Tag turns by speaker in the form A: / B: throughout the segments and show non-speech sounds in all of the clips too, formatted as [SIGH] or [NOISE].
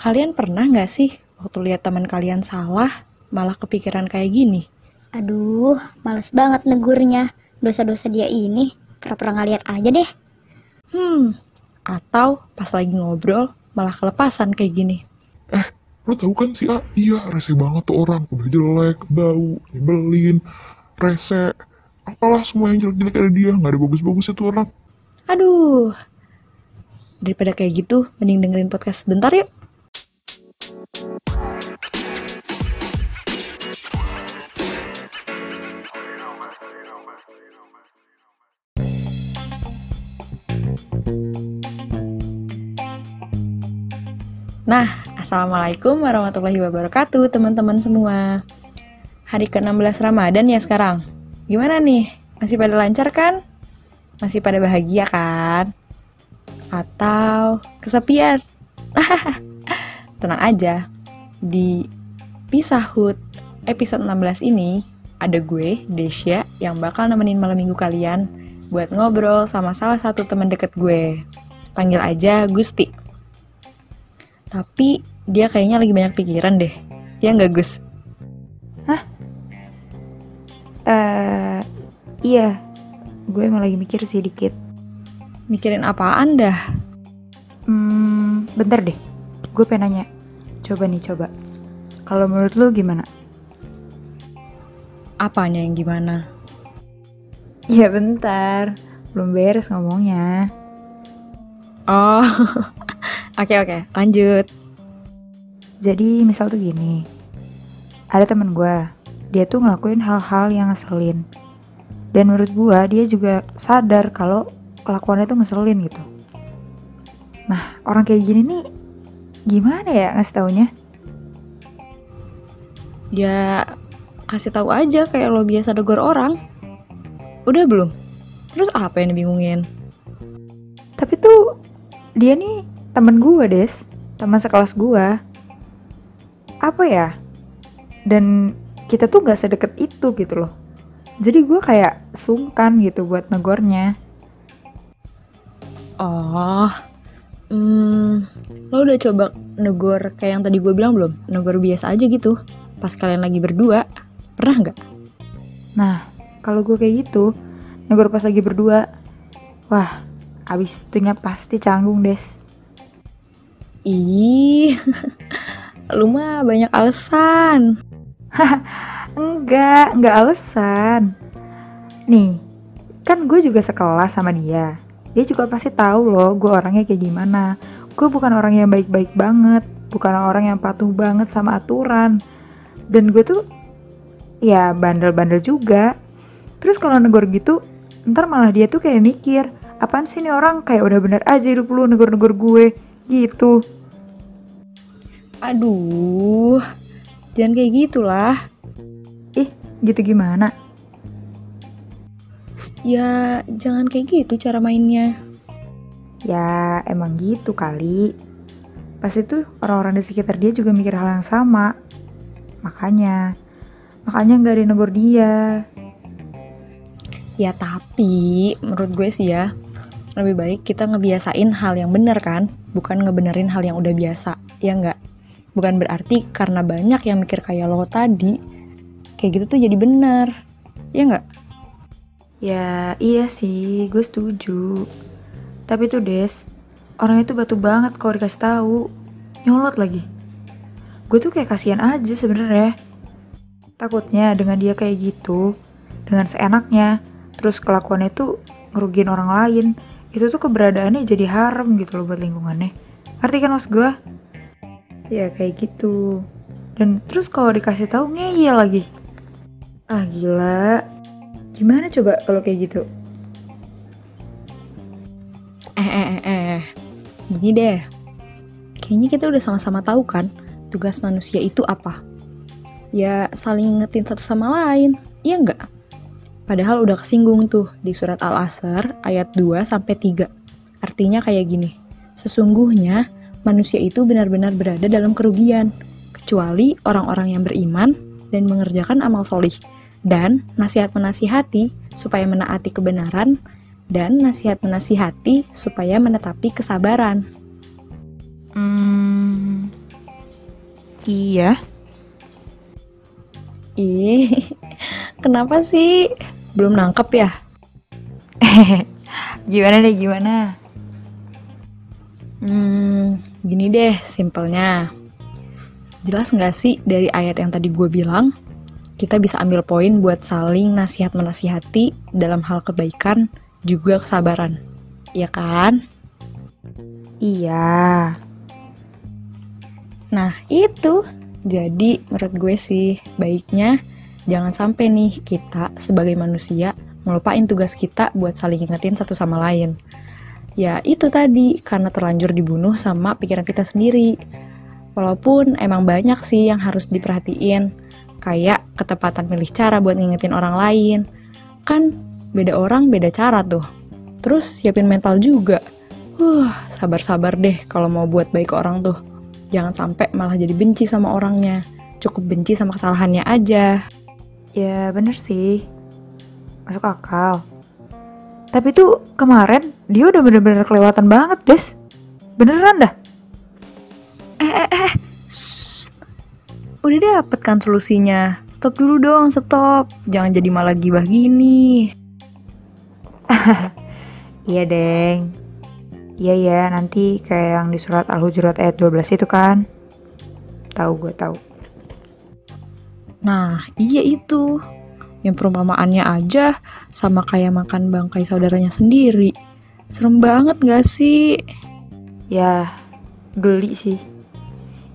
A: Kalian pernah nggak sih waktu lihat teman kalian salah, malah kepikiran kayak gini?
B: Aduh, males banget negurnya. Dosa-dosa dia ini, pura-pura nggak lihat aja deh.
A: Hmm, atau pas lagi ngobrol, malah kelepasan kayak gini.
C: Eh, lo tahu kan si A? Iya, rese banget tuh orang. Udah jelek, bau, nyebelin, rese. Apalah semua yang jelek-jelek ada dia. Nggak ada bagus-bagusnya tuh orang.
A: Aduh, daripada kayak gitu, mending dengerin podcast sebentar yuk. Nah, Assalamualaikum warahmatullahi wabarakatuh teman-teman semua Hari ke-16 Ramadan ya sekarang Gimana nih? Masih pada lancar kan? Masih pada bahagia kan? Atau kesepian? [LAUGHS] Tenang aja Di Pisahut episode 16 ini Ada gue, Desya, yang bakal nemenin malam minggu kalian Buat ngobrol sama salah satu teman deket gue Panggil aja Gusti tapi dia kayaknya lagi banyak pikiran deh. Ya nggak Gus?
D: Hah? Eh, iya. Gue emang lagi mikir sih dikit.
A: Mikirin apaan dah?
D: Hmm, bentar deh. Gue pengen nanya. Coba nih, coba. Kalau menurut lu gimana?
A: Apanya yang gimana?
D: Ya bentar. Belum beres ngomongnya.
A: Oh, [LAUGHS] oke oke, lanjut.
D: Jadi misal tuh gini. Ada temen gue. Dia tuh ngelakuin hal-hal yang ngeselin. Dan menurut gue dia juga sadar kalau kelakuannya tuh ngeselin gitu. Nah, orang kayak gini nih gimana ya ngasih taunya?
A: Ya kasih tahu aja kayak lo biasa degor orang. Udah belum? Terus apa yang dibingungin?
D: Tapi tuh dia nih temen gue des, teman sekelas gue. Apa ya? Dan kita tuh gak sedeket itu gitu loh. Jadi gue kayak sungkan gitu buat negornya.
A: Oh, hmm, lo udah coba negor kayak yang tadi gue bilang belum? Negor biasa aja gitu, pas kalian lagi berdua. Pernah nggak?
D: Nah, kalau gue kayak gitu, negor pas lagi berdua, wah, abis itunya pasti canggung des.
A: Ih, [LAUGHS] lu mah banyak alasan.
D: Enggak, enggak alasan. Nih, kan gue juga sekelas sama dia. Dia juga pasti tahu loh gue orangnya kayak gimana. Gue bukan orang yang baik-baik banget, bukan orang yang patuh banget sama aturan. Dan gue tuh ya bandel-bandel juga. Terus kalau negor gitu, ntar malah dia tuh kayak mikir, apaan sih nih orang kayak udah bener aja hidup lu negor-negor gue gitu.
A: Aduh, jangan kayak gitulah.
D: Ih, gitu gimana?
A: Ya, jangan kayak gitu cara mainnya.
D: Ya, emang gitu kali. Pasti tuh orang-orang di sekitar dia juga mikir hal yang sama. Makanya, makanya nggak ada yang dia.
A: Ya tapi, menurut gue sih ya, lebih baik kita ngebiasain hal yang bener kan, bukan ngebenerin hal yang udah biasa, ya nggak? Bukan berarti karena banyak yang mikir kayak lo tadi, kayak gitu tuh jadi bener, ya nggak?
D: Ya, iya sih, gue setuju. Tapi tuh Des, orang itu batu banget kalau dikasih tahu. Nyolot lagi. Gue tuh kayak kasihan aja sebenarnya. Takutnya dengan dia kayak gitu, dengan seenaknya, terus kelakuannya tuh ngerugiin orang lain, itu tuh keberadaannya jadi harem gitu loh buat lingkungannya. Ngerti kan mas gue? Ya kayak gitu. Dan terus kalau dikasih tahu ngeyel lagi. Ah gila. Gimana coba kalau kayak gitu?
A: Eh, eh, eh, eh. Gini deh, kayaknya kita udah sama-sama tahu kan tugas manusia itu apa? Ya saling ngingetin satu sama lain, iya nggak? Padahal udah kesinggung tuh di surat Al-Asr ayat 2 sampai 3. Artinya kayak gini. Sesungguhnya manusia itu benar-benar berada dalam kerugian kecuali orang-orang yang beriman dan mengerjakan amal solih dan nasihat menasihati supaya menaati kebenaran dan nasihat menasihati supaya menetapi kesabaran.
D: Hmm, Iya.
A: Ih, [LAUGHS] kenapa sih? Belum nangkep ya? [LAUGHS]
D: Gimana deh, gimana?
A: Hmm, gini deh, simpelnya. Jelas nggak sih dari ayat yang tadi gue bilang, kita bisa ambil poin buat saling nasihat menasihati dalam hal kebaikan, juga kesabaran. Iya kan?
D: Iya.
A: Nah, itu. Jadi, menurut gue sih, baiknya jangan sampai nih kita sebagai manusia ngelupain tugas kita buat saling ingetin satu sama lain. Ya, itu tadi, karena terlanjur dibunuh sama pikiran kita sendiri. Walaupun emang banyak sih yang harus diperhatiin, kayak ketepatan milih cara buat ngingetin orang lain. Kan beda orang beda cara tuh. Terus siapin mental juga. Uh, sabar-sabar deh kalau mau buat baik ke orang tuh. Jangan sampai malah jadi benci sama orangnya. Cukup benci sama kesalahannya aja.
D: Ya bener sih. Masuk akal. Tapi tuh kemarin dia udah bener-bener kelewatan banget, Des. Beneran dah.
A: Shh. Udah dapet kan solusinya. Stop dulu dong, stop. Jangan jadi malah gibah gini. [LAUGHS]
D: Iya, Deng. Iya ya, nanti kayak yang di surat Al-Hujurat ayat 12 itu kan. Tahu gue tahu.
A: Nah, iya itu. Yang perumpamaannya aja sama kayak makan bangkai saudaranya sendiri. Serem banget gak sih?
D: Ya, geli sih.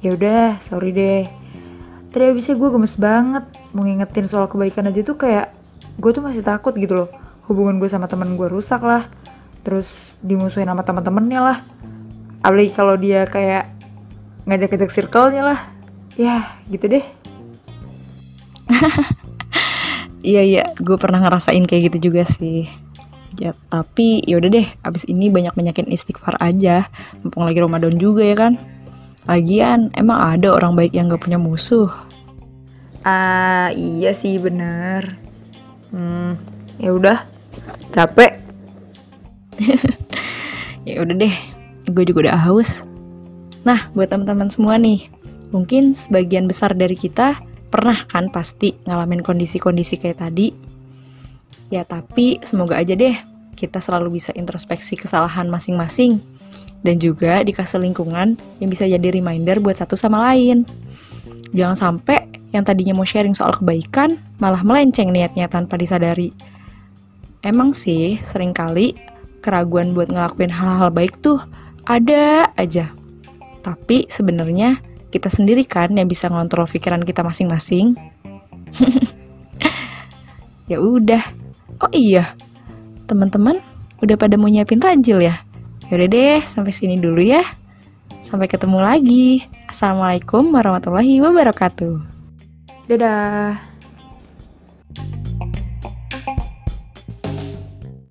D: Ya udah, sorry deh. Tadi abisnya gue gemes banget mau ngingetin soal kebaikan aja tuh kayak gue tuh masih takut gitu loh. Hubungan gue sama teman gue rusak lah. Terus dimusuhin sama teman-temannya lah. Apalagi kalau dia kayak ngajak-ngajak circle-nya lah. Ya, gitu deh. [LAUGHS]
A: Iya iya, gue pernah ngerasain kayak gitu juga sih. Ya, tapi yaudah deh, abis ini banyak-banyakin istighfar aja. Mumpung lagi Ramadan juga ya kan. Lagian, emang ada orang baik yang gak punya musuh.
D: Ah, iya sih bener. Hmm, ya udah. Capek. [LAUGHS]
A: Ya udah deh, gue juga udah haus. Nah, buat teman-teman semua nih, mungkin sebagian besar dari kita pernah kan pasti ngalamin kondisi-kondisi kayak tadi. Ya tapi semoga aja deh kita selalu bisa introspeksi kesalahan masing-masing dan juga dikasih lingkungan yang bisa jadi reminder buat satu sama lain. Jangan sampai yang tadinya mau sharing soal kebaikan malah melenceng niatnya tanpa disadari. Emang sih sering kali keraguan buat ngelakuin hal-hal baik tuh ada aja. Tapi sebenarnya kita sendiri kan yang bisa ngontrol pikiran kita masing-masing. [LAUGHS] ya udah. Oh iya. Teman-teman, udah pada mau nyiapin tajil ya? Yaudah deh, sampai sini dulu ya. Sampai ketemu lagi. Assalamualaikum warahmatullahi wabarakatuh.
D: Dadah.